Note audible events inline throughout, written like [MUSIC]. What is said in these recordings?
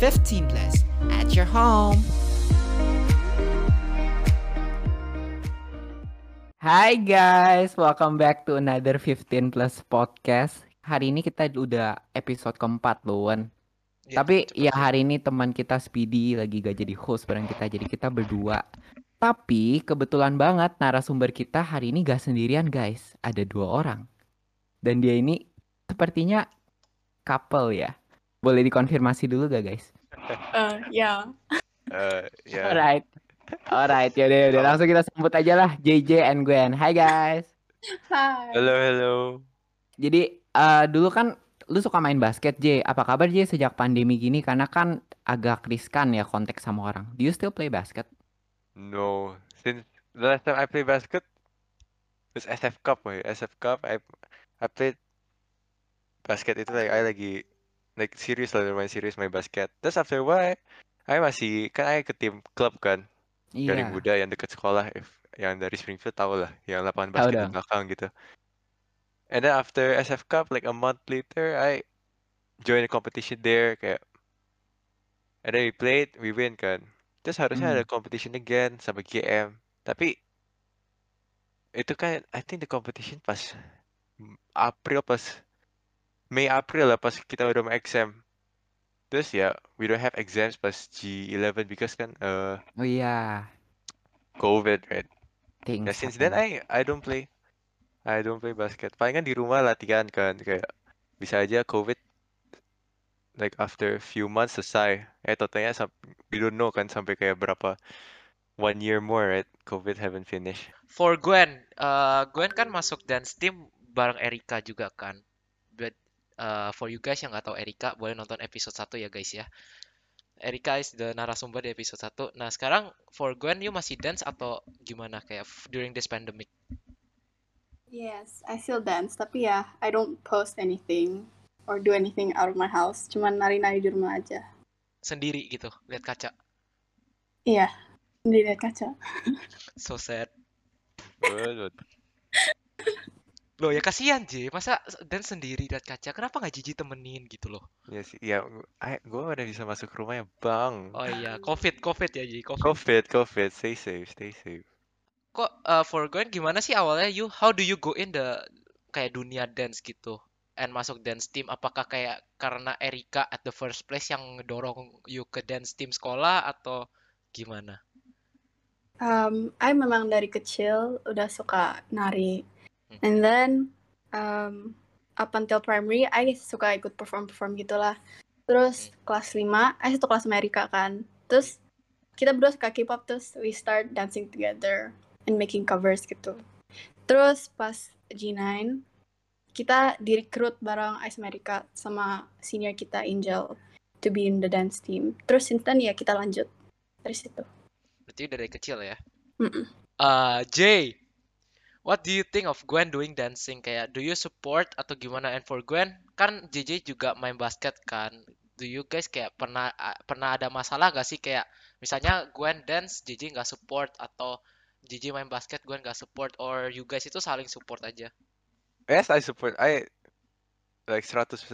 15 plus at your home. Hai guys, welcome back to another 15 plus podcast. Hari ini kita udah episode keempat loh, Wan. Iya, Tapi cepet ya hari ini teman kita Speedy lagi gak jadi host bareng kita, jadi kita berdua. Tapi kebetulan banget narasumber kita hari ini gak sendirian guys, ada dua orang. Dan dia ini sepertinya couple ya. Boleh dikonfirmasi dulu gak guys? Uh, [LAUGHS] yeah. Eh, ya. Alright. Alright, yaudah yaudah langsung kita sambut aja lah JJ and Gwen. Hai guys. Hi. Halo, halo. Jadi eh, dulu kan lu suka main basket J. Apa kabar J sejak pandemi gini? Karena kan agak riskan ya kontak sama orang. Do you still play basket? No, since the last time I played basket was SF Cup, boy. SF Cup, I I played basket itu like I lagi like serius lah main serius main basket. Terus after a while, I masih kan I ke tim klub kan dari Iya. muda yang dekat sekolah, if yang dari Springfield tau lah, yang lapangan basket di belakang gitu. And then after SF Cup, like a month later, I joined a competition there, kayak And then we played, we win kan. Terus harusnya ada Hmm. competition again sama GM. Tapi itu kan I think the competition pas mm, April pas Mei April lah pas kita udah mau exam. Terus ya we don't have exams pas G11 because kan uh, Oh iya. COVID right. Things Ya since then happen. I I don't play. I don't play basket. Palingan di rumah latihan kan kayak bisa aja COVID like after a few months selesai. Eh totalnya we don't know kan sampai kayak berapa one year more right COVID haven't finished. For Gwen, eh, Gwen kan masuk dance team bareng Erika juga kan. Eh, for you guys yang nggak tahu Erika, boleh nonton episode 1 ya guys ya. Erika is the narasumber di episode 1. Nah, sekarang for Gwen, you masih dance atau gimana kayak during this pandemic? Yes, I still dance, tapi ya, I don't post anything or do anything out of my house. Cuman nari-nari di rumah aja. Sendiri gitu, lihat kaca. Iya, di lihat kaca. So sad. Good. [LAUGHS] Loh ya kasihan J, masa dance sendiri lihat kaca? Kenapa nggak Jiji temenin gitu loh? Ya sih, ya gue udah bisa masuk rumah ya bang. Oh iya, COVID, COVID ya Ji, COVID. COVID, COVID, stay safe, stay safe. Kok uh, for Gwen gimana sih awalnya you how do you go in the kayak dunia dance gitu and masuk dance team apakah kayak karena Erika at the first place yang ngedorong you ke dance team sekolah atau gimana? Um, I memang dari kecil udah suka nari. Hmm. And then, um, up until primary, I suka ikut perform-perform gitulah. Terus kelas 5, I satu kelas sama Erika kan. Terus kita berdua suka K-pop, terus we start dancing together and making covers gitu. Terus pas G9, kita direkrut bareng Ice America sama senior kita Angel to be in the dance team. Terus since then ya kita lanjut dari situ. Berarti dari kecil ya. Mm-mm. Uh, Jay, what do you think of Gwen doing dancing? Kayak do you support atau gimana? And for Gwen, kan JJ juga main basket kan. Do you guys kayak pernah pernah ada masalah gak sih kayak misalnya Gwen dance, JJ nggak support atau JJ main basket, Gwen nggak support or you guys itu saling support aja? Yes, I support. I like 100%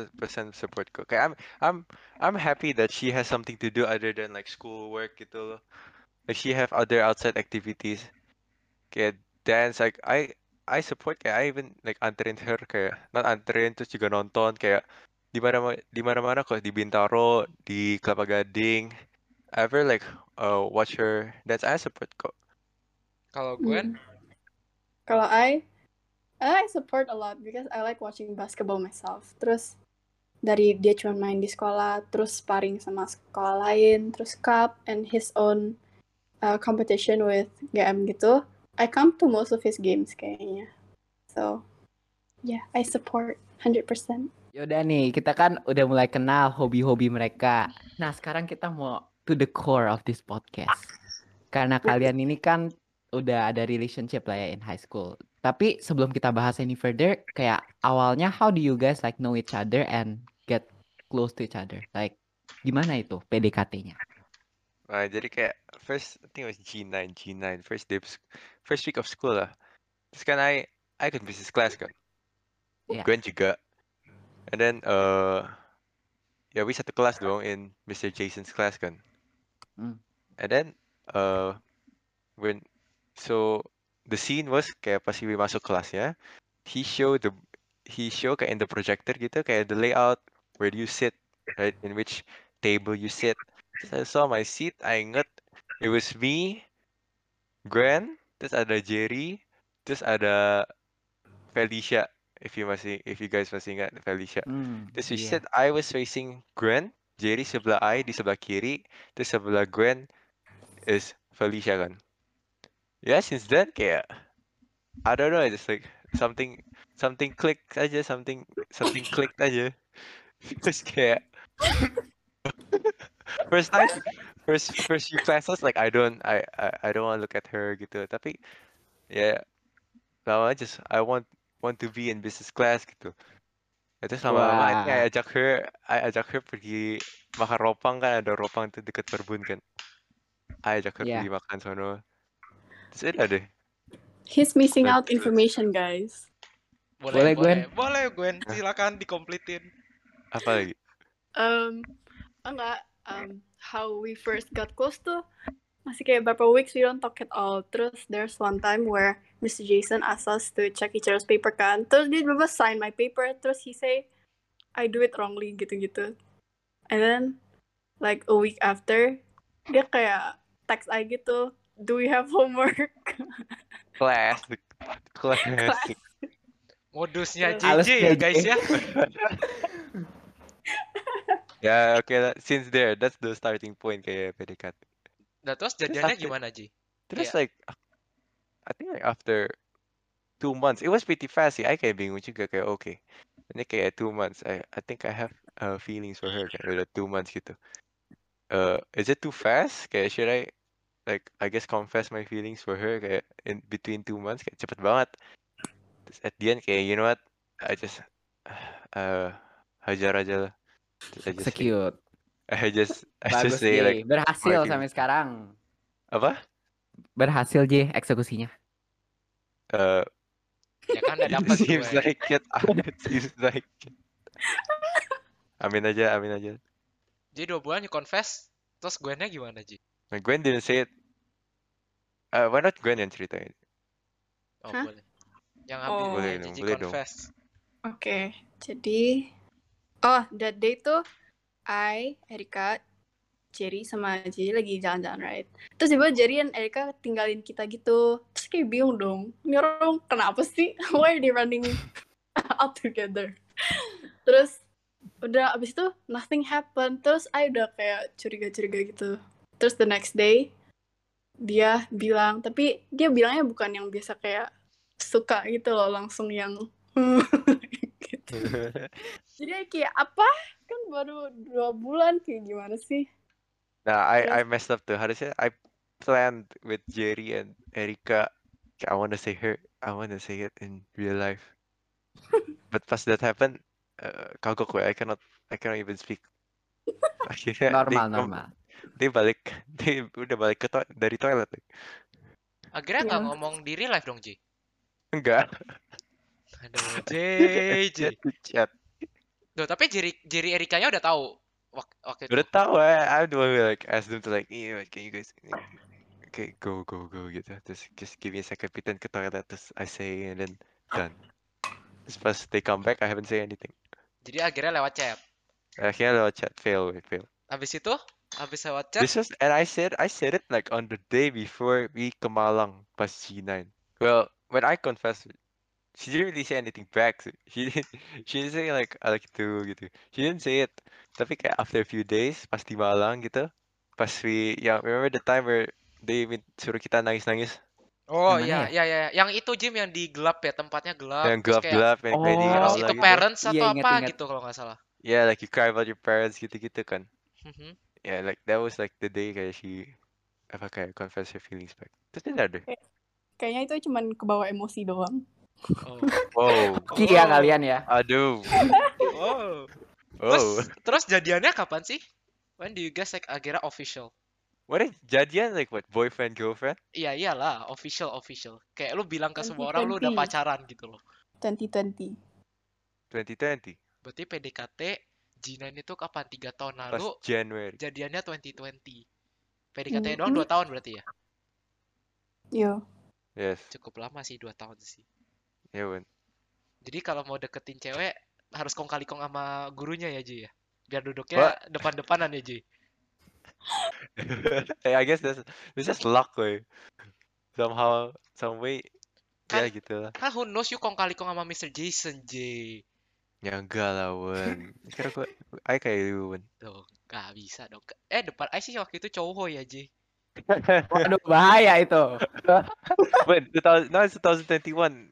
support ko. Kaya I'm I'm I'm happy that she has something to do other than like school work gitu loh. Like she have other outside activities. Kaya dance like I I support kaya I even like anterin her kaya not anterin terus juga nonton kayak di mana di mana-mana kok di Bintaro, di Kelapa Gading. Ever like uh watch her dance I support kok. Kalau Gwen, Mm. Kalau I, I support a lot because I like watching basketball myself. Terus dari dia cuma main di sekolah, terus sparring sama sekolah lain, terus cup and his own uh, competition with GM gitu. I come to most of his games kayaknya. So, yeah, I support 100%. Yaudah nih, kita kan udah mulai kenal hobi-hobi mereka. Nah, sekarang kita mau to the core of this podcast. Karena kalian ini kan udah ada relationship lah ya in high school. Tapi sebelum kita bahas any further, kayak awalnya how do you guys like know each other and get close to each other? Like gimana itu PDKT-nya? Nah, jadi kayak first I think it was G9, G9, first day first week of school lah. Terus kan I I ikut business class kan. Iya. Gwen juga. And then uh ya we satu kelas dong in Mr. Jason's class kan. Hmm. And then uh when so the scene was kayak pas we masuk kelasnya, he show the he show kayak in the projector gitu kayak the layout where do you sit right in which table you sit. I saw my seat, I inget it was me, Gwen, terus ada Jerry, terus ada Felicia. If you masih if you guys masih ingat Felicia. Hmm, Terus we iya. said I was facing Gwen, Jerry sebelah I di sebelah kiri, terus sebelah Gwen is Felicia kan. Ya since then kayak I don't know, just like something something clicked aja, something something clicked aja. [LAUGHS] Terus kayak first time first first few classes like I don't I I, I don't want to look at her gitu. Tapi ya lama just I want want to be in business class gitu. Ya, terus lama-lama I think I Wah. ajak her I ajak her pergi makan ropang kan ada ropang tuh deket Perbun kan. I ajak her Iya. pergi makan sono. Terus udah deh. He's missing out information, guys. Boleh, Boleh, Gwen? boleh, boleh, Gwen. Silakan dikomplitin. Apa lagi? Um, enggak, um, how we first got close tuh masih kayak beberapa weeks we don't talk at all. Terus there's one time where Mr. Jason asked us to check each other's paper kan. Terus dia tiba sign my paper. Terus he say I do it wrongly gitu-gitu. And then like a week after dia kayak text I gitu. Do we have homework? [LAUGHS] Classic. Classic. Modusnya Halus JJ ya, guys ya. [LAUGHS] Ya oke lah. since there that's the starting point kayak PDKT. Nah, terus jadiannya after- gimana, Ji? Terus Kayak- like I think like after two months, it was pretty fast sih. I kayak bingung juga kayak okay. Ini kayak two months. I I think I have uh, feelings for her kayak udah two months gitu. Uh, is it too fast? Kayak should I like I guess confess my feelings for her kayak in between two months kayak cepet banget. Terus at the end kayak you know what? I just [SIGHS] uh hajar aja lah. Execute. [LAUGHS] I just I Bagus just say J. like Berhasil my sampai sekarang. apa? Berhasil J eksekusinya. Uh, Ya kan udah [LAUGHS] dapat seems gue. like it. [LAUGHS] It seems like it. Amin aja, amin aja. Jadi dua bulan you confess, terus Gwennya gimana, Ji? Nah, Gwen didn't say it. Uh, why not Gwen yang ceritain? Oh, Hah? boleh. Yang Oh. ambil Boleh yang dong, boleh dong. confess. Oke, jadi oh that day tuh I, Erika, Jerry sama Jerry lagi jalan-jalan right. Terus tiba Jerry dan Erika tinggalin kita gitu. Terus kayak bingung dong. Ini orang kenapa sih? [LAUGHS] Why are they running out [LAUGHS] together? Terus udah abis itu nothing happened. Terus I udah kayak curiga-curiga gitu. Terus the next day dia bilang, tapi dia bilangnya bukan yang biasa kayak suka gitu loh, langsung yang [LAUGHS] gitu. [LAUGHS] Jadi kayak apa? Kan baru dua bulan kayak gimana sih? nah, I I messed up tuh. Harusnya I planned with Jerry and Erika. I want to say her. I want to say it in real life. [LAUGHS] But pas that happened, uh, kagok gue. I cannot. I cannot even speak. [LAUGHS] Akhirnya Normal, normal. Dia balik. Dia udah balik ke to- dari toilet. Akhirnya nggak Iya. ngomong di real life dong, Ji? Enggak. Aduh, JJ. Chat. [LAUGHS] Duh, tapi Jerry, Jerry Erikanya udah tahu wak- waktu itu. Udah tahu I, I'm the one who like asked them to like, yeah, can you guys, okay, go, go, go gitu. Terus just give me a second, pretend ke toilet, terus I say, and then done. Terus pas they come back, I haven't say anything. Jadi akhirnya lewat chat. Akhirnya lewat chat, fail, fail. Habis itu, habis lewat chat, This was, and I said, I said it like on the day before we ke Malang pas G9. Well, when I confessed, she didn't really say anything back. so She didn't, [LAUGHS] she didn't say like I like to gitu. She didn't say it. Tapi kayak after a few days, pas di Malang gitu, pas we, yang remember the time where they suruh kita nangis-nangis, oh Yang mana iya, iya, iya, yang itu Jim yang di gelap ya, tempatnya gelap. yang kayak gelap-gelap, yang kayak di Oh, aula itu gitu. parents atau ingat, apa ingat. gitu kalau nggak salah. Yeah, like you cry about your parents gitu-gitu kan. Mhm. Yeah, like that was like the day kayak she apa kayak confess her feelings back. Terus dia ada. Kayaknya itu cuman kebawa emosi doang. Oh. Wow. Iya Oh. kalian ya. Aduh. Oh. Terus, Oh. terus jadiannya kapan sih? When do you guys like akhirnya official? What is jadian like what boyfriend girlfriend? Iya iyalah, official official. Kayak lu bilang ke semua orang lu udah 2020. pacaran gitu loh. 2020. 2020. Berarti PDKT G9 itu kapan? Tiga tahun Pas lalu, January. jadiannya 2020. PDKT Hmm, doang dua tahun berarti ya? Yo. Yes. Cukup lama sih dua tahun sih. Ya bun. Jadi kalau mau deketin cewek harus kong kali kong sama gurunya ya Ji ya. Biar What? duduknya depan-depanan ya Ji. Hey, [LAUGHS] I guess that's it's just luck, way. Somehow, some way, ya Kan gitu lah. kan who knows you kong kali kong sama Mr. Jason J. Ya enggak lah, Wen. [LAUGHS] Kira gua, I kayak lu, Wen. Tuh, gak bisa dong. Eh depan I sih waktu itu cowok ya Ji. Waduh bahaya itu. Wen, 2000, now it's 2021.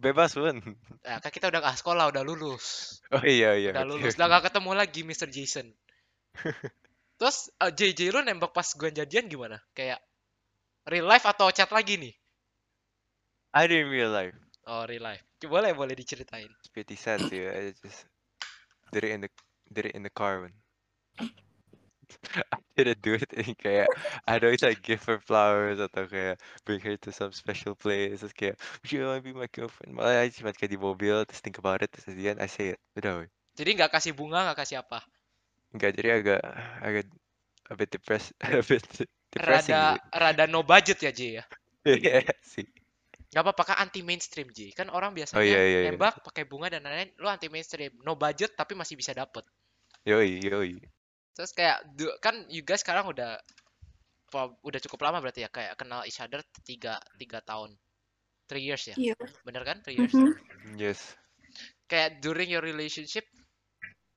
Bebas, Wen. Nah, kan kita udah gak sekolah, udah lulus. Oh iya, iya. Udah lulus, udah gak ketemu lagi Mr. Jason. [LAUGHS] Terus eh, JJ lu nembak pas gue jadian gimana? Kayak real life atau chat lagi nih? I didn't real life. Oh, real life. Coba boleh boleh diceritain. It's pretty sad sih. I just did it in the did it in the car, Wen. I didn't do it in kayak I'd always like give her flowers atau kayak bring her to some special place terus kayak would you wanna be my girlfriend malah I cuma kayak di mobil terus think about it terus at the end I say it udah weh. Jadi nggak kasih bunga, nggak kasih apa. enggak jadi agak agak a bit depressed [LAUGHS] a bit depressing Rada rada no budget ya J ya. [LAUGHS] Iya sih Gak apa-apa kan anti mainstream J. Kan orang biasanya iya, iya, iya. nembak pakai bunga dan lain-lain, lu anti mainstream, no budget tapi masih bisa dapet. yoi yoi Terus kayak du- kan you guys sekarang udah udah cukup lama berarti ya kayak kenal each other tiga tiga tahun, three years ya, Iya. bener kan three years? Mhm. yes Kayak during your relationship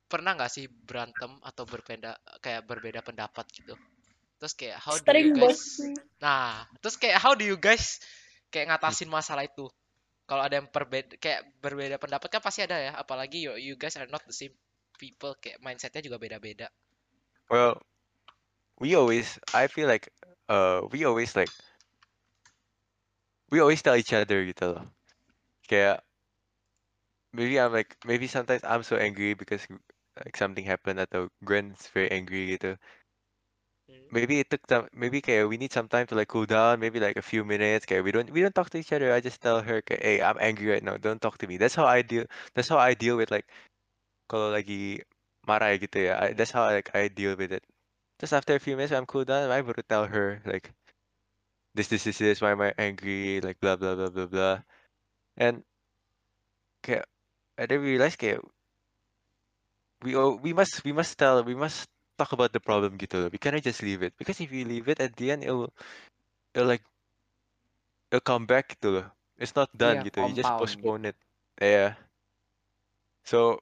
pernah nggak sih berantem atau berbeda kayak berbeda pendapat gitu? Terus kayak how do you guys? Nah, terus kayak how do you guys kayak ngatasin masalah itu? Kalau ada yang perbeda kayak berbeda pendapat kan pasti ada ya, apalagi you, you guys are not the same people, kayak mindsetnya juga beda-beda. Well we always I feel like uh we always like we always tell each other gitu loh kayak maybe I'm like maybe sometimes I'm so angry because like something happened atau Gwen's very angry gitu Hmm. maybe it took some maybe kayak we need some time to like cool down maybe like a few minutes. Kayak we don't we don't talk to each other. I just tell her kayak hey I'm angry right now. Don't talk to me. That's how I deal that's how I deal with like kalau lagi marah gitu ya I, that's how like I deal with it just after a few minutes I'm cool down I baru tell her like this this this this why am I angry like blah blah blah blah blah and kayak I then realize kayak we all we must we must tell we must talk about the problem gitu. We cannot just leave it because if you leave it at the end it'll it'll like it'll come back gitu. It's not done Iya, gitu. You just postpone it. Yeah. So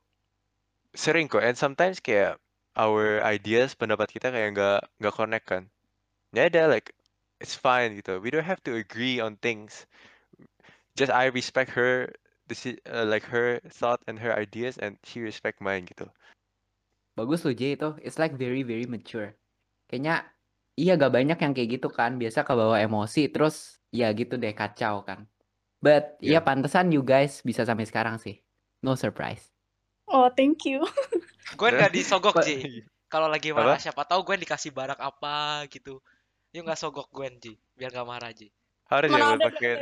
sering kok and sometimes kayak our ideas pendapat kita kayak nggak nggak connect kan. Ya ada like it's fine gitu. We don't have to agree on things. Just I respect her deci- uh, like her thought and her ideas and she respect mine gitu. Bagus loh J itu. It's like very very mature. Kayaknya iya gak banyak yang kayak gitu kan. Biasa kebawa emosi terus ya gitu deh kacau kan. But Iya. ya pantesan you guys bisa sampai sekarang sih. No surprise. Oh, thank you. [LAUGHS] Gue nggak disogok Ji. Kalau lagi Apa? marah siapa tahu gue dikasih barang apa gitu. Yuk nggak sogok gue Ji, biar nggak marah Ji. Harus ya Mana ada pakai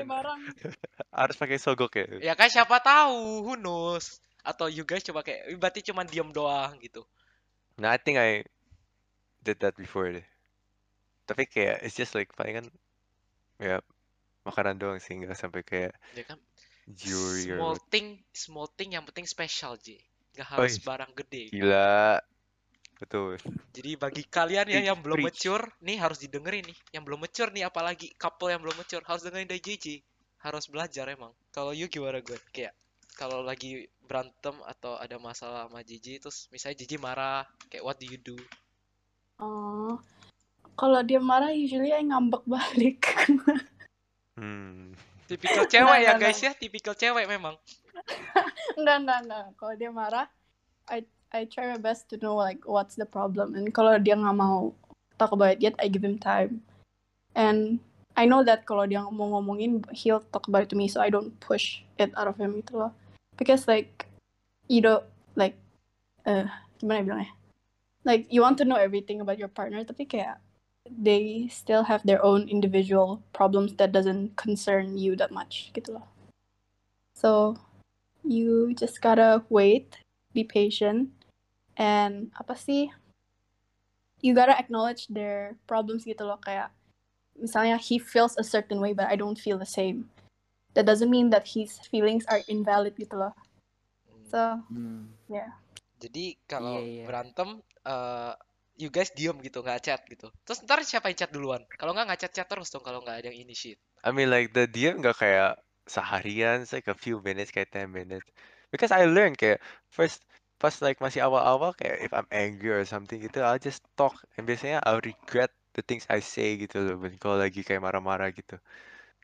[LAUGHS] harus pakai sogok ya. Ya kan siapa tahu, who knows? Atau you guys coba kayak berarti cuma diem doang gitu. Nah, I think I did that before deh. Tapi kayak it's just like paling kan ya makanan doang sih nggak sampai kayak Ya kan jewelry or small what. thing, small thing yang penting special Ji. Gak Oh, harus iya. barang gede. Gila. Betul. Jadi bagi kalian ya yang belum preach. mature, nih harus didengerin nih. Yang belum mature nih apalagi couple yang belum mature harus dengerin dari JJ. Harus belajar emang. Kalau you gimana gue? Kayak kalau lagi berantem atau ada masalah sama JJ terus misalnya JJ marah, kayak what do you do? Oh. Kalau dia marah usually I ngambek balik. [LAUGHS] Hmm. Tipikal cewek ya enggak, guys ya, tipikal cewek memang. enggak, [LAUGHS] enggak, enggak. Kalau dia marah, I I try my best to know like what's the problem. And kalau dia nggak mau talk about it yet, I give him time. And I know that kalau dia mau ngomongin, he'll talk about it to me, so I don't push it out of him gitu loh. Because like, you don't like, uh, gimana ya bilangnya? Like you want to know everything about your partner, tapi kayak they still have their own individual problems that doesn't concern you that much gitu loh. So you just gotta wait, be patient, and apa sih you gotta acknowledge their problems gitu loh kayak misalnya he feels a certain way but I don't feel the same that doesn't mean that his feelings are invalid gitu loh so Hmm. yeah Jadi kalau Iya, iya. berantem, eh you guys diem gitu, nggak chat gitu. Terus ntar siapa yang chat duluan? Kalau nggak nggak chat-chat terus dong kalau nggak ada yang initiate. I mean like the dia nggak kayak seharian, it's like a few minutes kayak 10 minutes. Because I learned kayak first pas like masih awal-awal kayak if I'm angry or something gitu, I'll just talk. And biasanya I'll regret the things I say gitu loh. when Kalau lagi kayak marah-marah gitu.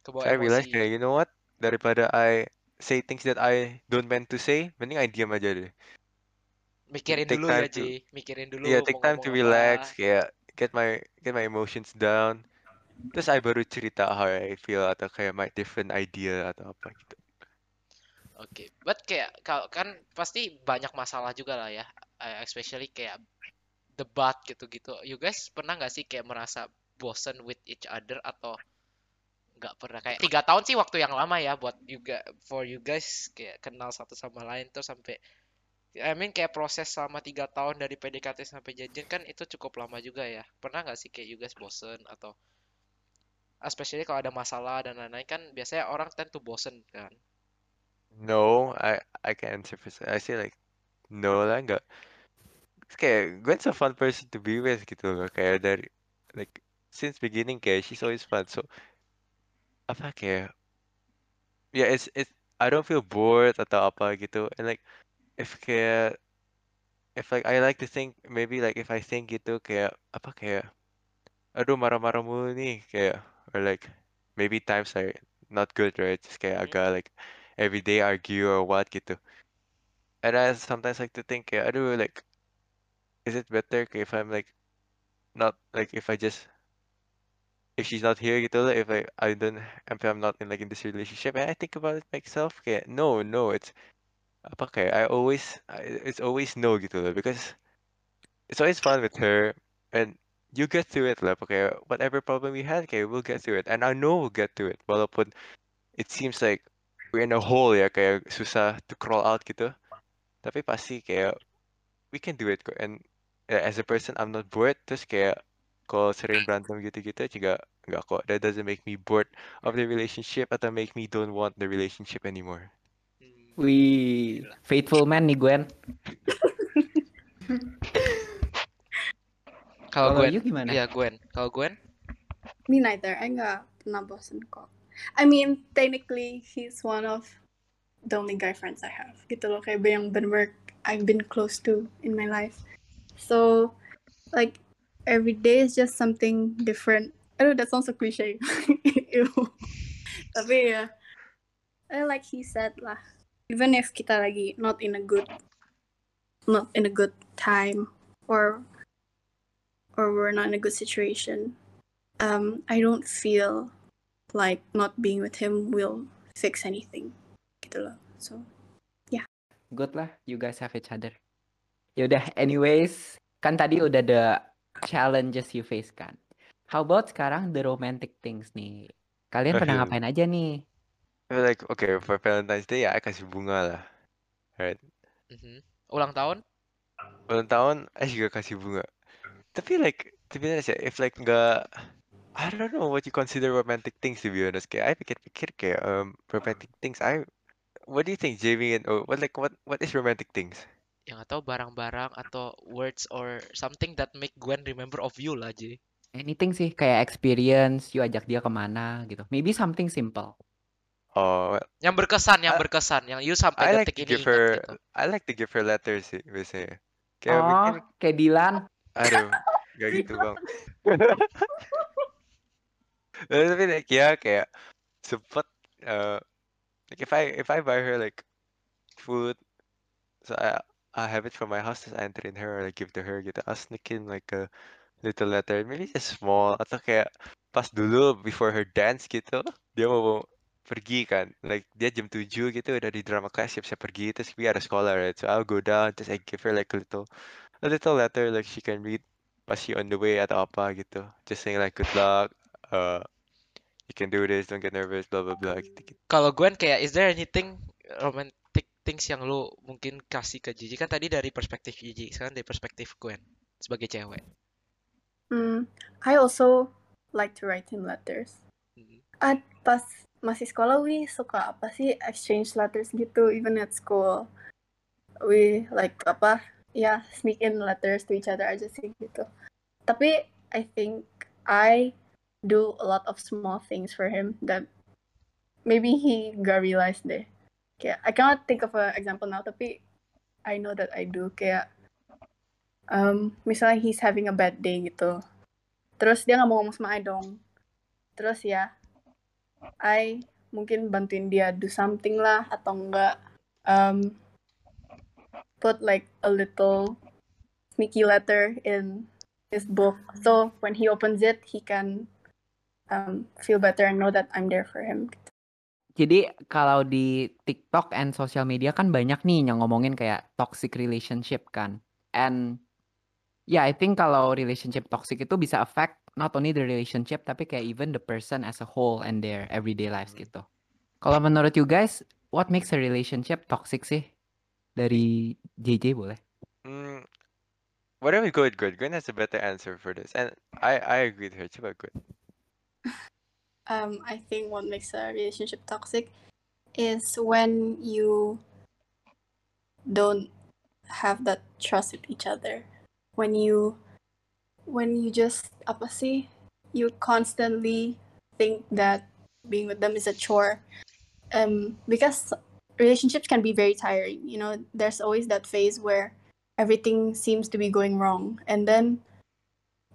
So Kebawa I realized emosi. kayak you know what? Daripada I say things that I don't meant to say, mending I diam aja deh. Mikirin Take dulu ya, time to Ji. Mikirin dulu yeah, take time to relax, apa. kayak get my get my emotions down. Terus I baru cerita how I feel atau kayak my different idea atau apa gitu. Oke, but kayak kalau kan pasti banyak masalah juga lah ya, Eh, especially kayak debat gitu-gitu. You guys pernah nggak sih kayak merasa bosen with each other atau nggak pernah kayak tiga tahun sih waktu yang lama ya buat juga for you guys kayak kenal satu sama lain terus sampai I mean kayak proses selama tiga tahun dari PDKT sampai jadian kan itu cukup lama juga ya. Pernah nggak sih kayak you guys bosen atau especially kalau ada masalah dan lain-lain kan biasanya orang tend to bosen kan. No, I I can't answer for I say like no lah enggak. It's kayak Gwen's a fun person to be with gitu loh. Kayak dari like since beginning kayak she's always fun. So apa kayak yeah it's it's I don't feel bored atau apa gitu. And like if kayak if like I like to think maybe like if I think gitu kayak apa kayak aduh marah-marah mulu nih kayak or like maybe times are not good right? Just kayak Hmm. agak like everyday argue or what gitu and I sometimes like to think kayak aduh like is it better if I'm like not like if I just if she's not here gitu if I I don't if I'm not in like in this relationship? And I think about it myself kayak no no it's apa kayak eh, I always I, it's always no gitu loh because it's always fun with her and you get through it lah kayak eh, whatever problem we had kayak we'll get through it and I know we'll get through it walaupun it seems like we're in a hole ya kayak susah to crawl out gitu tapi pasti kayak we can do it and yeah, as a person I'm not bored terus kayak kalau sering berantem gitu-gitu juga enggak kok that doesn't make me bored of the relationship atau make me don't want the relationship anymore. Wih, faithful man nih Gwen. [LAUGHS] Kalau Gwen, you gimana? iya Gwen. Kalau Gwen, me neither. I nggak pernah bosen kok. I mean technically he's one of the only guy friends I have. Gitu loh kayak yang bener I've been close to in my life. So like every day is just something different. I know that sounds so cliche. [LAUGHS] Tapi ya eh, like he said lah even if kita lagi not in a good not in a good time or or we're not in a good situation um I don't feel like not being with him will fix anything gitu loh so Good lah, you guys have each other. Yaudah, anyways, kan tadi udah the challenges you face kan. How about sekarang the romantic things nih? Kalian pernah ngapain aja nih? I feel like okay for Valentine's Day ya I kasih bunga lah right Mhm. ulang tahun, ulang tahun I juga kasih bunga tapi like to be honest ya if like nggak I don't know what you consider romantic things to be honest kayak I pikir-pikir kayak um romantic things I what do you think Jamie and oh what like what what is romantic things yang atau barang-barang atau words or something that make Gwen remember of you lah, Ji. Anything sih, kayak experience, you ajak dia ke mana gitu. Maybe something simple. Oh well, Yang berkesan, yang I- berkesan, yang you I sampai like detik to ini give ingat her gitu. I like to give her letters sih biasanya kayak Oh, mikir kayak Dilan. aduh gak gitu [LAUGHS] bang [LAUGHS] Eh, tapi like ya kayak sempet uh, like if I if I buy her like food so I I have it from my house I anterin her or like give to her gitu I'll sneak in like a little letter maybe just small atau kayak pas dulu before her dance gitu dia mau pergi kan like dia jam 7 gitu udah di drama class siap-siap pergi terus we ada sekolah right so I'll go down terus I give her like a little a little letter like she can read pas she on the way atau apa gitu just saying like good luck uh you can do this don't get nervous blah blah blah gitu, -gitu. Kalau Gwen kayak is there anything romantic things yang lu mungkin kasih ke Gigi kan tadi dari perspektif Gigi, sekarang dari perspektif Gwen sebagai cewek. Hmm, I also like to write him letters. Hmm. Ah, pas masih sekolah, we suka apa sih exchange letters gitu, even at school. We like apa, ya sneak in letters to each other aja sih gitu. Tapi I think I do a lot of small things for him that maybe he gak realize deh. Kayak I cannot think of an example now, tapi I know that I do. Kayak um, misalnya he's having a bad day gitu. Terus dia nggak mau ngomong sama I dong. Terus ya, I mungkin bantuin dia do something lah atau enggak um, put like a little sneaky letter in his book. So when he opens it, he can um, feel better and know that I'm there for him. Jadi kalau di TikTok and social media kan banyak nih yang ngomongin kayak toxic relationship kan. And yeah, I think kalau relationship toxic itu bisa affect not only the relationship tapi kayak even the person as a whole and their everyday lives gitu. Kalau menurut you guys, what makes a relationship toxic sih? Dari JJ boleh. Mm, whatever, good, good. Gwen has a better answer for this, and I I agree with her. Coba Gwen. [LAUGHS] um, I think what makes a relationship toxic is when you don't have that trust with each other. When you when you just apa sih you constantly think that being with them is a chore. Um, because relationships can be very tiring. You know, there's always that phase where everything seems to be going wrong, and then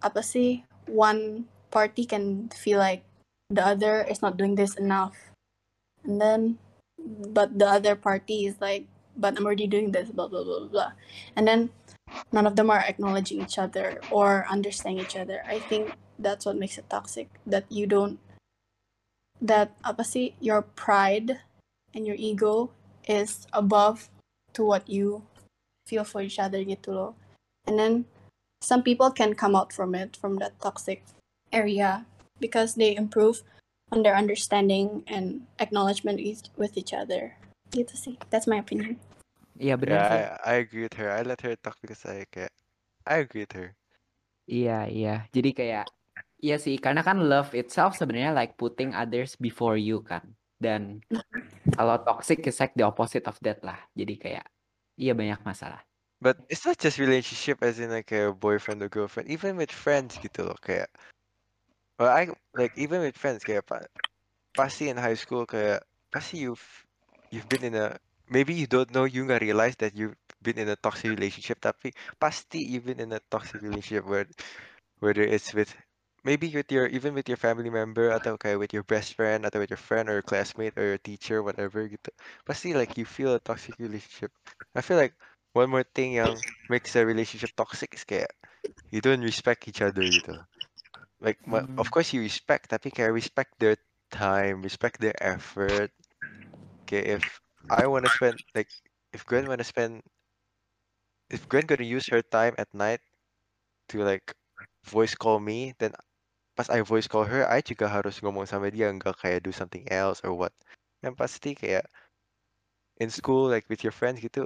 apa sih one party can feel like the other is not doing this enough and then but the other party is like but i'm already doing this blah blah blah blah and then none of them are acknowledging each other or understanding each other i think that's what makes it toxic that you don't that apa your pride and your ego is above to what you feel for each other gitu loh and then some people can come out from it from that toxic area because they improve on their understanding and acknowledgement with each other. Gitu. That's my opinion. Iya benar Yeah, sih. I, I agree with her. I let her talk because I kayak I agree with her. Iya, iya. Jadi kayak iya sih, karena kan love itself sebenarnya like putting others before you kan. Dan [LAUGHS] kalau toxic is like the opposite of that lah. Jadi kayak iya banyak masalah. But it's not just relationship as in like a boyfriend or girlfriend. Even with friends gitu loh kayak. Well, I like even with friends kayak pa, pasti in high school kayak pasti you've you've been in a maybe you don't know you nggak realize that you've been in a toxic relationship tapi pasti you've been in a toxic relationship where whether it's with maybe with your even with your family member atau kayak with your best friend atau with your friend or your classmate or your teacher whatever gitu pasti like you feel a toxic relationship. I feel like one more thing yang makes a relationship toxic is kayak you don't respect each other gitu. Like of Hmm. course you respect tapi kayak respect their time respect their effort. Okay if I want to spend like if Gwen want to spend if Gwen gonna use her time at night to like voice call me then pas I voice call her I juga harus ngomong sama dia nggak kayak do something else or what yang pasti kayak in school like with your friends gitu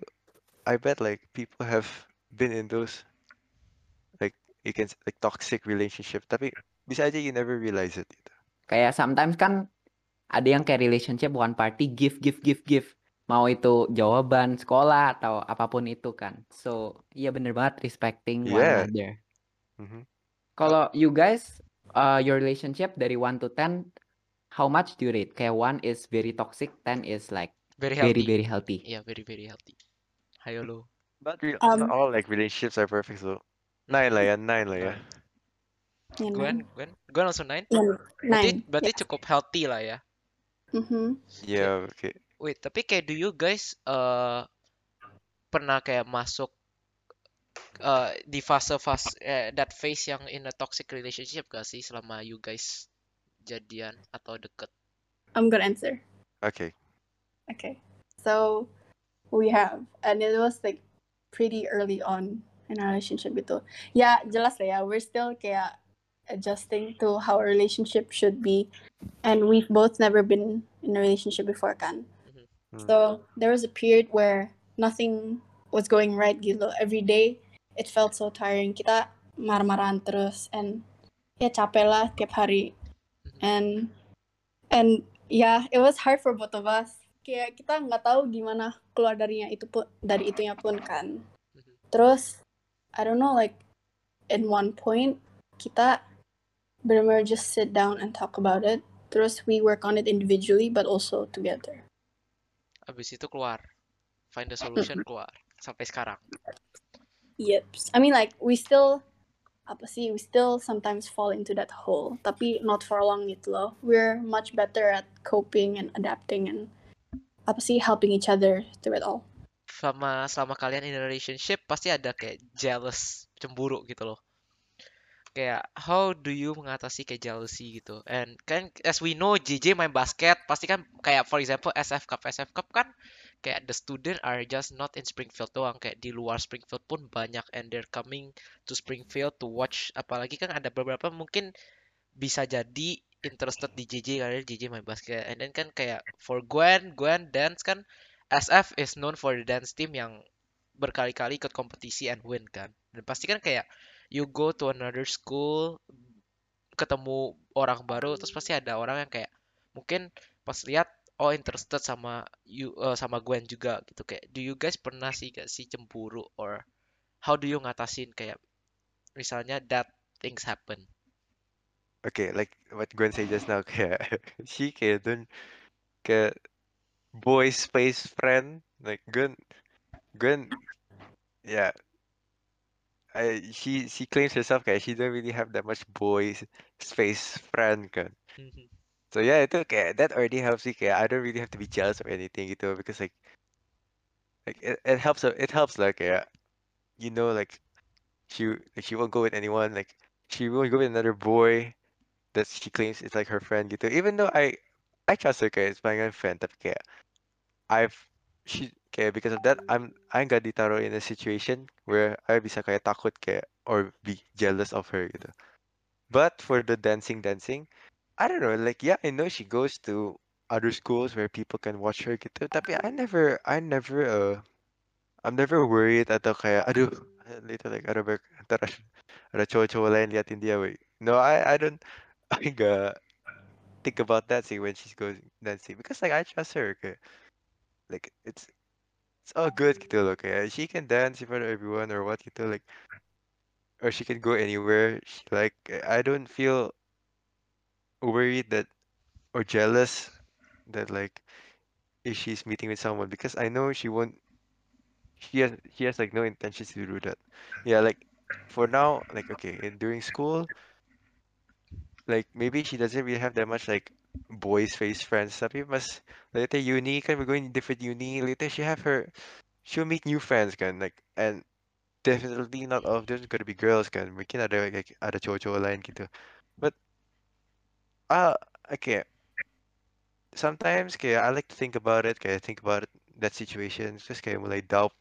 I bet like people have been in those like you can like toxic relationship tapi bisa aja you never realize it gitu. Kayak sometimes kan ada yang kayak relationship one party give give give give. Mau itu jawaban sekolah atau apa pun itu kan. So, iya bener banget respecting one Yeah. another. Mhm. Kalau you guys uh, your relationship dari 1 to 10 how much do you rate? Kayak 1 is very toxic, 10 is like Very very healthy. very healthy. Iya, very very healthy. Hayo lo. not, real, Um, not all like relationships are perfect so nine lah ya nine lah ya. Yeah, Gwen. Gwen, Gwen langsung nine. Yeah, Berarti nine. berarti Yeah. cukup healthy lah ya. Mm-hmm. yeah okay Wait, tapi kayak do you guys eh pernah kayak masuk eh, di fase-fase eh, that phase yang in a toxic relationship gak sih selama you guys jadian atau deket? I'm gonna answer. okay Okay. So we have, and it was like pretty early on in our relationship gitu. Ya jelas lah ya, we're still kayak adjusting to how a relationship should be, and we've both never been in a relationship before kan. Hmm. So there was a period where nothing was going right gitu. Every day it felt so tiring. Kita marah-marahan terus and ya capek lah tiap hari. And and yeah, it was hard for both of us. Kayak kita nggak tahu gimana keluar darinya itu pun dari itunya pun kan. Terus I don't know like in one point kita benar-benar just sit down and talk about it. Terus we work on it individually but also together. Abis itu keluar. Find the solution [LAUGHS] keluar. Sampai sekarang. Yep. I mean like we still apa sih we still sometimes fall into that hole tapi not for long gitu loh. We're much better at coping and adapting and apa sih helping each other through it all. Sama selama kalian in a relationship pasti ada kayak jealous, cemburu gitu loh. Kayak how do you mengatasi kayak jealousy gitu. And kan as we know JJ main basket pasti kan kayak for example SF Cup. SF Cup kan kayak the student are just not in Springfield doang. Kayak di luar Springfield pun banyak and they're coming to Springfield to watch. Apalagi kan ada beberapa mungkin bisa jadi interested di JJ karena JJ main basket. And then kan kayak for Gwen Gwen dance kan SF is known for the dance team yang berkali-kali ikut kompetisi and win kan. Dan pasti kan kayak you go to another school ketemu orang baru terus pasti ada orang yang kayak mungkin pas lihat oh interested sama you eh, sama Gwen juga gitu. Kayak do you guys pernah sih gak sih cemburu? Or how do you ngatasin? Kayak misalnya that things happen. Okay, like what Gwen said just now, [LAUGHS] kayak she kayak dun kayak boy space friend, like Gwen, Gwen, yeah, I she she claims herself kayak she don't really have that much boy space friend kan. Mhm. So yeah, itu kayak eh, that already helps me kayak I don't really have to be jealous or anything you gitu because like like it, it helps uh, it helps like kayak you know like she like she won't go with anyone like she won't go with another boy that she claims is like her friend you gitu. Even though I I trust her kayak sebagai friend tapi kayak I've she kayak because of that I'm I nggak ditaruh in a situation where I bisa kayak takut kayak or be jealous of her gitu. But for the dancing dancing, I don't know like yeah I know she goes to other schools where people can watch her gitu. Tapi I never I never uh I'm never worried atau kayak [LAUGHS] aduh later like ada ntar ada cowok-cowok lain liatin dia wait. No I I don't [LAUGHS] I nggak think about that sih when she's going dancing because like I trust her kayak like it's it's all good gitu loh kayak uh, she can dance in front of everyone or what gitu like or she can go anywhere she, like uh, I don't feel worried that or jealous that like if she's meeting with someone because I know she won't she has she has like no intentions to do that. Yeah like for now like okay in during school like maybe she doesn't really have that much like boys face friends. Tapi mas later uni kan we're going to different uni. Later she have her she'll meet new friends kan like and definitely not all of them gonna be girls kan mungkin ada like ada cowok-cowok lain gitu. But uh okay. Sometimes kayak I like to think about it kayak think about that situation. Terus kayak mulai doubt.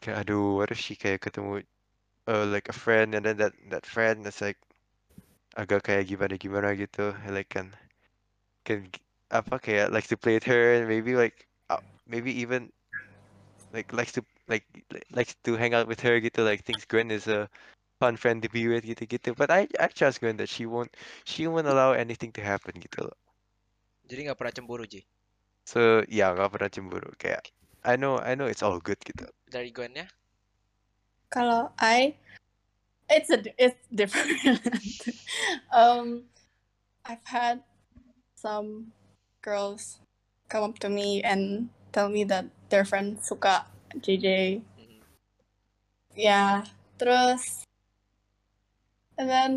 Kayak aduh what if she kayak ketemu uh, like a friend and then that that friend that's like agak kayak gimana gimana gitu like kan can g- apa kayak likes to play with her and maybe like uh, maybe even like likes to like li- likes to hang out with her gitu like thinks Gwen is a fun friend to be with Get to get gitu but I I trust Gwen that she won't she won't allow anything to happen gitu loh jadi nggak pernah cemburu Ji? So ya nggak pernah cemburu. Kayak I know I know it's all good gitu dari Gwen ya Kalau I, it's a it's different. [LAUGHS] um, I've had some girls come up to me and tell me that their friend suka JJ. Mhm. Yeah, terus and then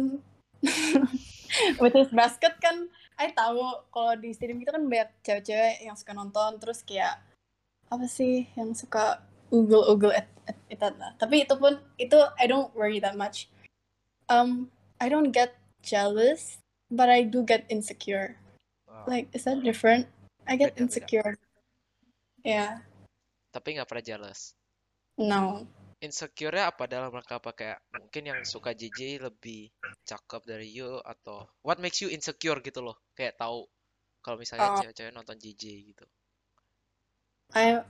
[LAUGHS] with his basket kan, I tahu kalau di stadium itu kan banyak cewek-cewek yang suka nonton, terus kayak apa sih yang suka ugel-ugel et, et, et, et- Tapi itu pun itu I don't worry that much. Um, I don't get jealous, but I do get insecure. Like, is that different? I get Beda, beda. insecure. Yeah, tapi nggak pernah jealous no. insecure-nya apa dalam rangka apa kayak mungkin yang suka JJ lebih cakep dari you atau what makes you insecure gitu loh kayak tahu kalau misalnya Oh. cewek-cewek nonton JJ gitu I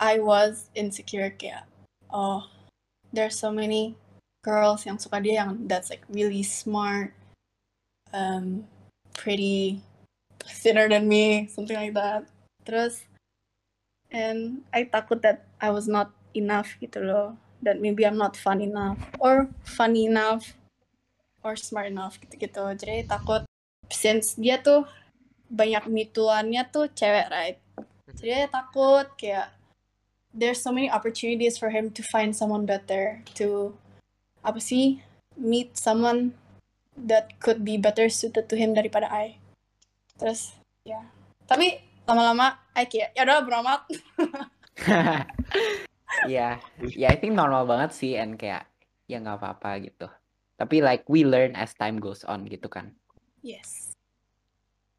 I was insecure kayak oh there's so many girls yang suka dia yang that's like really smart um pretty thinner than me something like that. Terus and I takut that I was not enough gitu loh. That maybe I'm not fun enough or funny enough or smart enough gitu-gitu jadi takut since dia tuh banyak mituannya tuh cewek right? Jadi dia takut kayak there's so many opportunities for him to find someone better to apa sih meet someone that could be better suited to him daripada I terus ya tapi lama-lama I kayak ya udah beramat [LAUGHS] Ya, ya I think normal banget sih and kayak ya nggak apa-apa gitu. Tapi like we learn as time goes on gitu kan. yes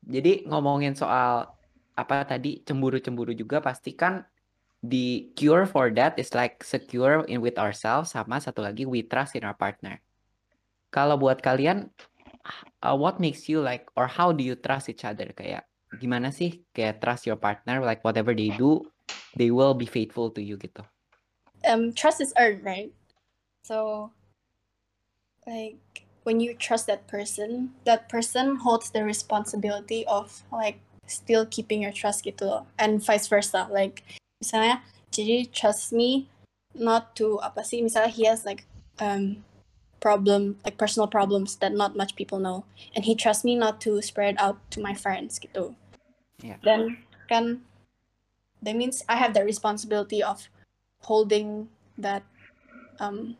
Jadi ngomongin soal apa tadi cemburu-cemburu juga pasti kan the cure for that is like secure in with ourselves sama satu lagi we trust in our partner. Kalau buat kalian uh, what makes you like or how do you trust each other kayak gimana sih kayak trust your partner like whatever they do they will be faithful to you gitu. um trust is earned right so like when you trust that person that person holds the responsibility of like still keeping your trust gitu loh. and vice versa like misalnya Gigi trust me not to apa sih misalnya he has like um problem like personal problems that not much people know. And he trusts me not to spread out to my friends gitu. Yeah. then kan that means I have the responsibility of holding that um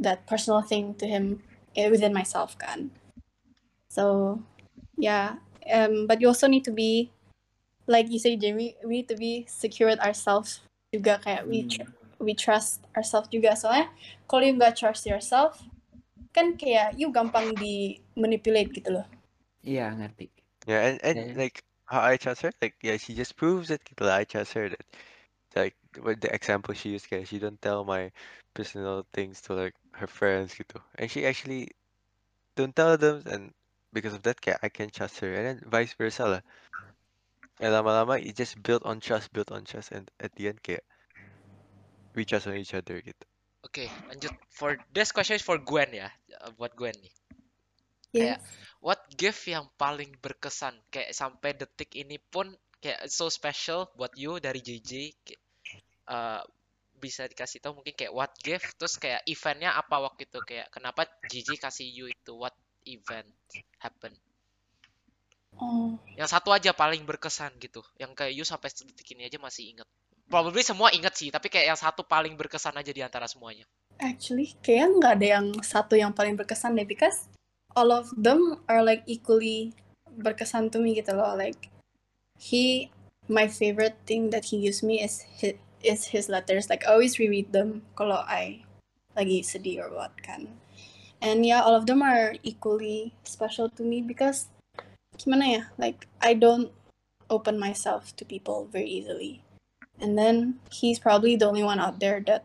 that personal thing to him eh, within myself kan. So yeah um but you also need to be like you say Jamie we need to be secure with ourselves juga kayak we tr- we trust ourselves juga soalnya kalau you nggak trust yourself kan kayak you gampang di manipulate gitu loh Iya ngerti. Yeah, and, and Yeah. like how I trust her, like yeah, she just proves it. Gitu lah. I trust her that like with the example she used, kayak she don't tell my personal things to like her friends gitu, and she actually don't tell them, and because of that, kayak I can trust her, and then vice versa lah. And lama-lama it just built on trust, built on trust, and at the end kayak we trust on each other gitu. Oke, lanjut. For this question is for Gwen ya, uh, buat Gwen nih. yeah. Kayak what gift yang paling berkesan kayak sampai detik ini pun kayak so special buat you dari JJ uh, bisa dikasih tahu mungkin kayak what gift terus kayak eventnya apa waktu itu kayak kenapa JJ kasih you itu what event happen oh yang satu aja paling berkesan gitu yang kayak you sampai detik ini aja masih inget probably semua inget sih tapi kayak yang satu paling berkesan aja di antara semuanya Actually, kayaknya nggak ada yang satu yang paling berkesan deh, because all of them are like equally berkesan to me gitu loh. Like he, my favorite thing that he gives me is his, is his letters. Like I always reread them kalau I lagi sedih or what kan. And yeah, all of them are equally special to me because gimana ya, like I don't open myself to people very easily. And then he's probably the only one out there that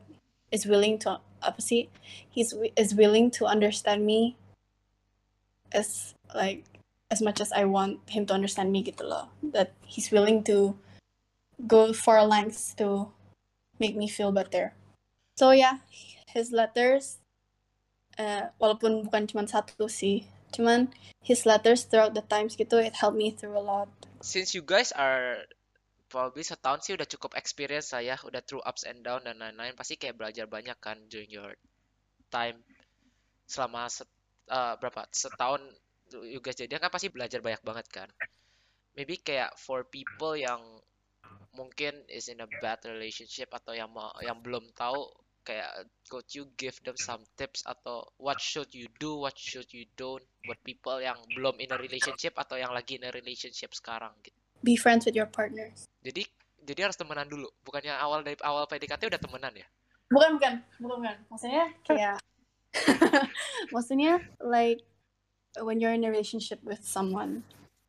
is willing to opposite he's is willing to understand me as like as much as I want him to understand me gitu loh. That he's willing to go far lengths to make me feel better. So yeah his letters uh, walaupun bukan cuma satu sih cuman his letters throughout the times gitu it helped me through a lot. Since you guys are probably setahun sih udah cukup experience lah ya, udah through ups and down dan lain-lain, pasti kayak belajar banyak kan during your time selama set, eh, berapa setahun you guys jadian kan pasti belajar banyak banget kan. Maybe kayak for people yang mungkin is in a bad relationship atau yang yang belum tahu kayak could you give them some tips atau what should you do, what should you don't buat people yang belum in a relationship atau yang lagi in a relationship sekarang gitu. Be friends with your partners. Jadi jadi harus temenan dulu. Bukannya awal dari awal PDKT udah temenan ya? bukan bukan. Bukan bukan. Maksudnya kayak [LAUGHS] maksudnya like when you're in a relationship with someone.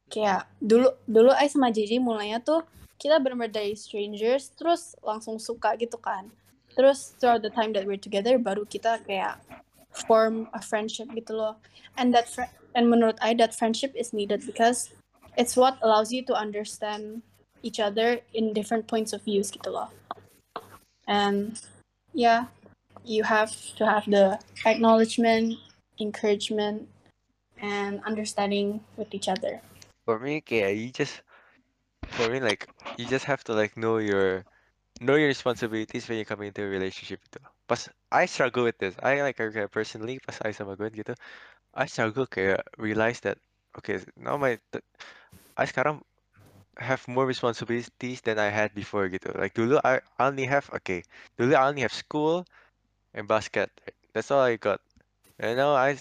Kayak dulu dulu I sama JJ mulainya tuh kita benar-benar dari strangers terus langsung suka gitu kan. Terus throughout the time that we're together baru kita kayak form a friendship gitu loh. And that and menurut I that friendship is needed because it's what allows you to understand each other in different points of views gitu loh. And yeah, you have to have the acknowledgement, encouragement, and understanding with each other. For me, kayak you just for me like you just have to like know your know your responsibilities when you come into a relationship gitu. Pas I struggle with this. I like kayak personally pas I sama Gwen gitu, I struggle kayak realize that okay now my I sekarang have more responsibilities than I had before gitu. Like dulu I I only have okay dulu I only have school and basket. That's all I got. And now I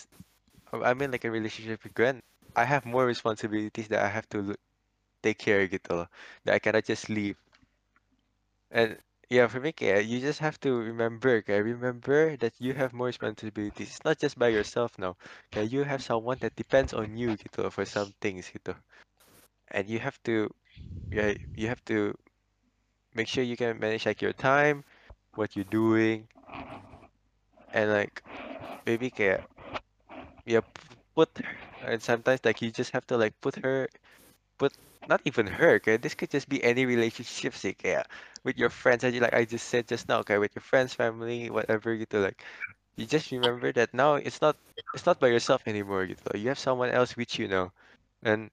I'm in like a relationship with Gwen. I have more responsibilities that I have to take care gitu loh. That I cannot just leave. And yeah, for me, kayak, you just have to remember, kayak, remember that you have more responsibilities. It's not just by yourself now. Kayak, you have someone that depends on you gitu for some things gitu. And you have to, yeah, you have to make sure you can manage like your time, what you're doing, and like maybe yeah, p- put, and sometimes like you just have to like put her, put not even her, kayak, this could just be any relationship sih, kayak with your friends, aja, like I just said just now, okay, with your friends, family, whatever You gitu, like you just remember that now it's not it's not by yourself anymore gitu. You have someone else with you now, and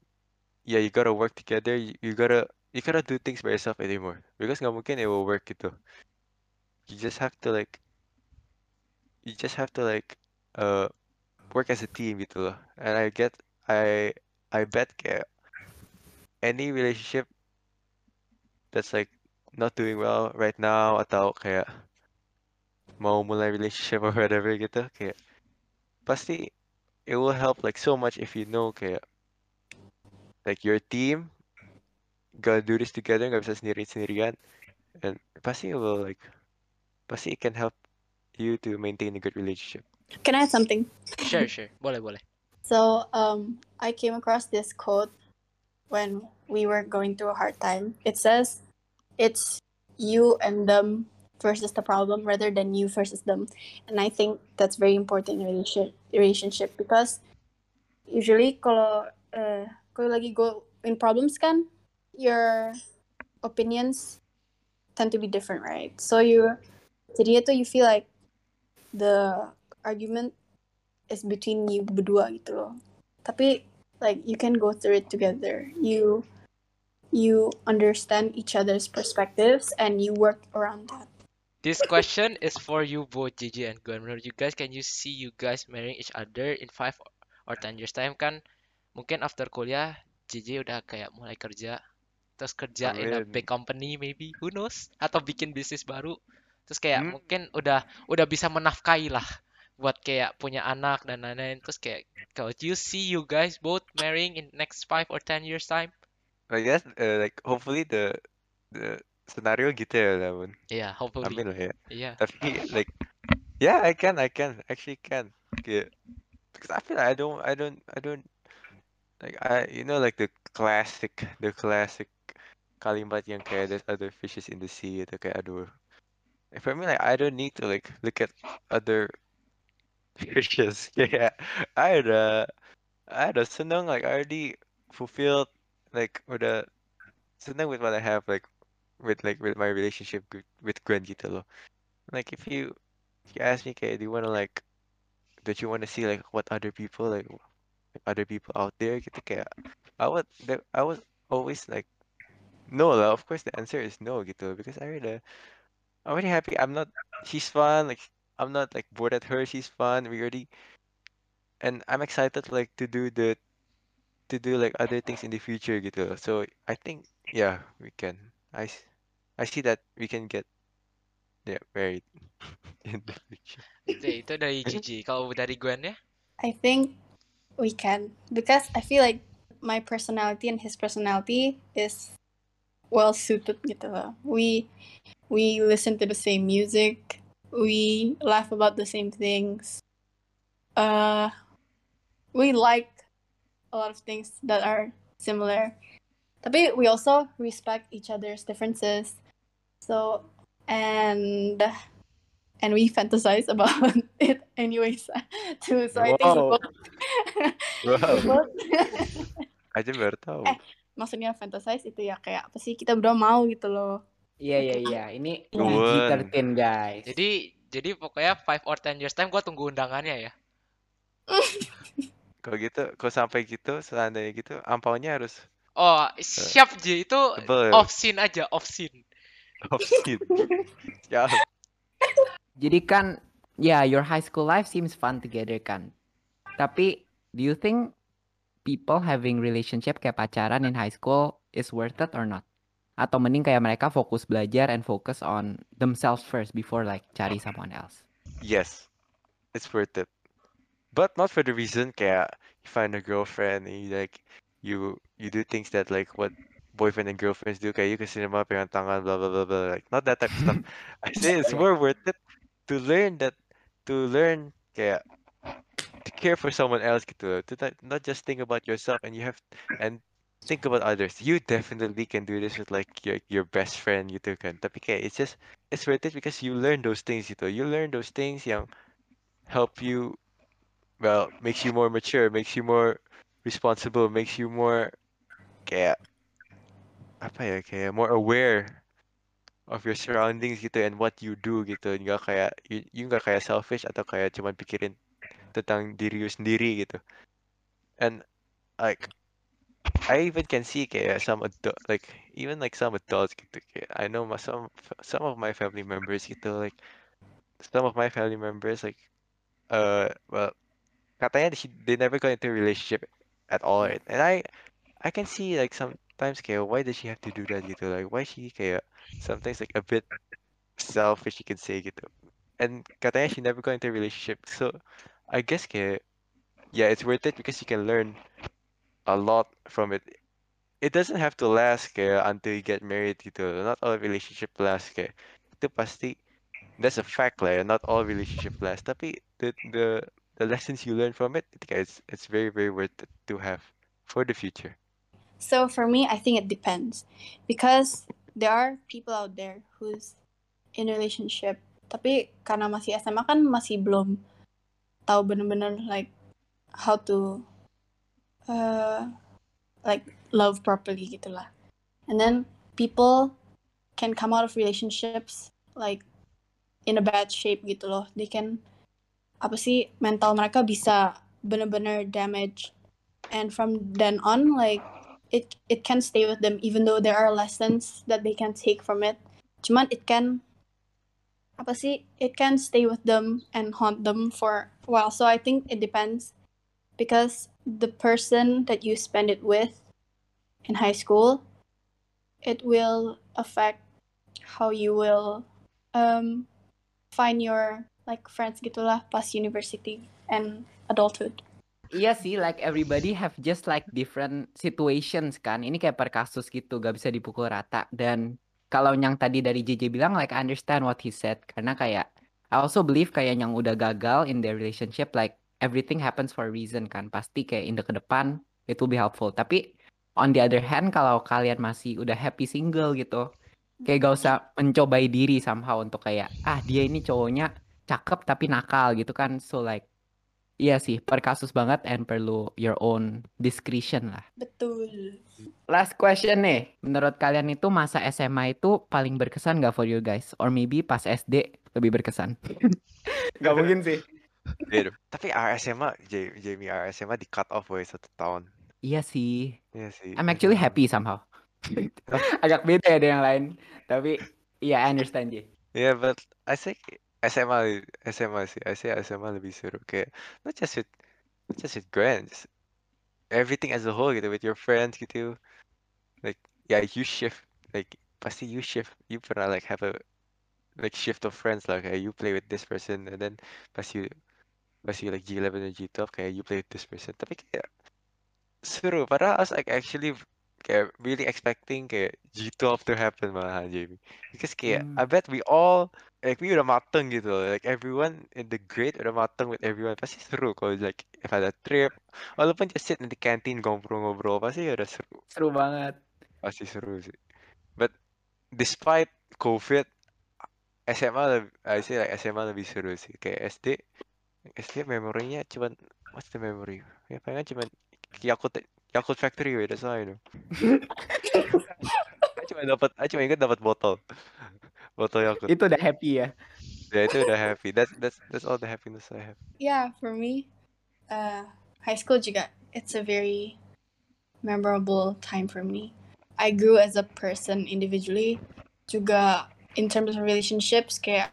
yeah, you gotta work together. You, you gotta you gotta do things by yourself anymore because nggak mungkin it will work You gitu. You just have to like you just have to like uh work as a team gitu loh. And I get I I bet any relationship that's like not doing well right now atau kayak mau mulai relationship [LAUGHS] or whatever gitu kayak pasti it will help like so much if you know kayak like your team gotta do this together nggak bisa sendiri sendirian and pasti it will like pasti it can help you to maintain a good relationship Can I add something? Sure, sure. Boleh, boleh. So um, I came across this quote when we were going through a hard time. It says, "It's you and them versus the problem, rather than you versus them." And I think that's very important in relationship relationship because usually kalau uh, lagi go in problems kan, your opinions tend to be different, right? So you jadi itu you feel like the argument is between you berdua gitu loh. Tapi like you can go through it together. You you understand each other's perspectives and you work around that. This question is for you both, JJ and Gwen. Menurut you guys, can you see you guys marrying each other in five or ten years time kan? Mungkin after kuliah, JJ udah kayak mulai kerja, terus kerja in a Amin. big company maybe, who knows? Atau bikin bisnis baru, terus kayak Hmm. mungkin udah udah bisa menafkahi lah buat kayak punya anak dan lain-lain. Terus kayak, kalau you see you guys both marrying in next five or ten years time? I guess uh, like hopefully the the scenario gitu ya namun Yeah, hopefully. amin lah ya Yeah. tapi like yeah I can I can actually can kayak because I feel like I don't I don't I don't like I you know like the classic the classic kalimat yang kayak there's other fishes in the sea itu kayak aduh for me like I don't need to like look at other [LAUGHS] yeah. I udah I udah seneng like I already fulfilled like udah seneng with what I have like with like with my relationship with, with Gwen gitu like if you if you ask me kayak do you wanna like don't you wanna see like what other people like other people out there gitu kayak I would I was always like no lah. Of course the answer is no gitu because I already I'm already happy. I'm not she's fun like I'm not like bored at her she's fun we already and I'm excited like to do the to do like other things in the future gitu loh. so I think yeah we can I I see that we can get yeah married [LAUGHS] in the future Itu, itu dari JJ. Kalau dari Gwen ya? I think we can because I feel like my personality and his personality is well suited gitu loh. We we listen to the same music. We laugh about the same things. Uh, we like a lot of things that are similar. Tapi we also respect each other's differences. So and and we fantasize about [LAUGHS] it anyways [LAUGHS] too. So I think Wow. [LAUGHS] both, wow aja baru tahu Eh, maksudnya fantasize itu ya kayak apa sih kita berdua mau gitu loh. Iya iya Oke. iya. Ini Iya. PG-13 guys. Jadi jadi pokoknya five or ten years time gue tunggu undangannya ya. Kalau gitu, kalau sampai gitu, seandainya gitu, ampaunya harus Oh, siap J itu tebel. off scene aja, off scene. Off scene. [LAUGHS] Ya, Jadi kan ya your high school life seems fun together kan. Tapi do you think people having relationship kayak pacaran in high school is worth it or not? Atau mending kayak mereka fokus belajar and focus on themselves first before like cari someone else. yes, it's worth it. But not for the reason kayak you find a girlfriend and you like you you do things that like what boyfriend and girlfriends do kayak you ke cinema pegang tangan blah blah blah blah like not that type of stuff. [LAUGHS] I say it's more worth it to learn that to learn kayak to care for someone else gitu. To not, not just think about yourself and you have and think about others. You definitely can do this with like your your best friend gitu kan. Tapi kayak it's just it's worth it because you learn those things gitu. You learn those things yang help you well makes you more mature, makes you more responsible, makes you more kayak apa ya more aware of your surroundings gitu and what you do gitu. Nggak kayak you, you nggak kayak selfish atau kayak cuman pikirin tentang diri you sendiri gitu. And like I even can see kayak some adult like even like some adults gitu kayak I know my, some some of my family members gitu like some of my family members like uh well katanya she, they never got into a relationship at all right? and I I can see like sometimes kayak why does she have to do that gitu like why she kayak sometimes like a bit selfish you can say gitu and katanya she never got into a relationship so I guess kayak yeah it's worth it because you can learn a lot from it. It doesn't have to last until you get married gitu not all relationship last kayak itu pasti that's a fact lah not all relationship last. Tapi the the the lessons you learn from it it's it's very very worth it to have for the future. So for me, I think it depends. Because there are people out there who's in relationship tapi karena masih SMA kan masih belum tahu bener-bener like how to uh, like love properly gitulah. And then people can come out of relationships like in a bad shape gitu loh. They can apa sih mental mereka bisa bener-bener damage and from then on like it it can stay with them even though there are lessons that they can take from it. Cuman it can apa sih it can stay with them and haunt them for a while. So I think it depends because the person that you spend it with in high school it will affect how you will um find your like friends gitulah pas university and adulthood. Iya sih, like everybody have just like different situations kan. Ini kayak per kasus gitu, gak bisa dipukul rata. Dan kalau yang tadi dari JJ bilang, like I understand what he said. Karena kayak, I also believe kayak yang udah gagal in their relationship, like everything happens for a reason kan. Pasti kayak in the ke depan, it will be helpful. Tapi on the other hand, kalau kalian masih udah happy single gitu, kayak gak usah mencobai diri somehow untuk kayak, ah dia ini cowoknya cakep tapi nakal gitu kan. So like, Iya sih, per kasus banget and perlu your own discretion lah. Betul. Last question nih, menurut kalian itu masa SMA itu paling berkesan gak for you guys? Or maybe pas SD lebih berkesan? [LAUGHS] gak mungkin sih. Beda. tapi our SMA J- Jamie our SMA di cut off woy satu tahun Iya sih, Iya sih I'm actually happy somehow. [LAUGHS] [LAUGHS] Agak beda ya yang lain, tapi iya I understand J. Yeah, but I think SMA SMA sih. I say SMA lebih seru kayak not just with not just with friends, everything as a whole gitu with your friends gitu. Like yeah, you shift like pasti you shift. You pernah like have a like shift of friends lah kayak you play with this person and then pas you you like G11 and G12 kayak you play this person. Tapi kayak seru. Padahal I was like actually kayak really expecting kayak G12 to happen malahan Jamie. Because kayak Hmm. I bet we all like we udah mateng gitu loh. Like everyone in the grade udah mateng with everyone. Pasti seru kalau like if ada trip. Walaupun just sit in the canteen ngobrol-ngobrol pasti udah seru. Seru banget. Pasti seru sih. But despite COVID SMA lebih, I say like SMA lebih seru sih. Kayak SD SD memorinya cuman what's the memory? Ya palingan cuman Yakult Yakult Factory, weh, that's all I know. [LAUGHS] I cuma dapat, I cuma ingat dapat botol, [LAUGHS] botol Yakult. Itu udah happy ya. Ya itu udah happy. That's that's that's all the happiness I have. Yeah, for me, uh, high school juga, it's a very memorable time for me. I grew as a person individually, juga in terms of relationships, kayak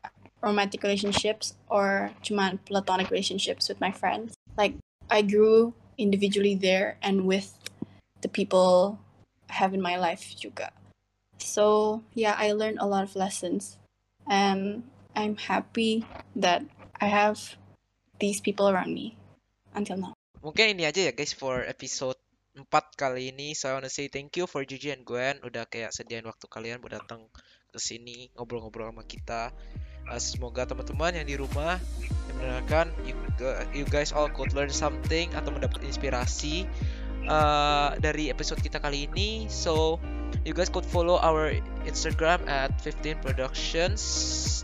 romantic relationships or cuman platonic relationships with my friends. Like, I grew individually there and with the people I have in my life juga. So, yeah, I learned a lot of lessons. And I'm happy that I have these people around me until now. Mungkin ini aja ya guys for episode 4 kali ini. So I wanna say thank you for Gigi and Gwen udah kayak sediain waktu kalian buat datang ke sini ngobrol-ngobrol sama kita. Uh, semoga teman-teman yang di rumah yang mendengarkan you, you guys all could learn something atau mendapat inspirasi uh, dari episode kita kali ini. So you guys could follow our Instagram at 15 Productions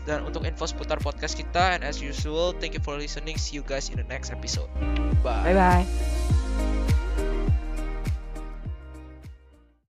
dan untuk info seputar podcast kita and as usual thank you for listening see you guys in the next episode bye Bye bye.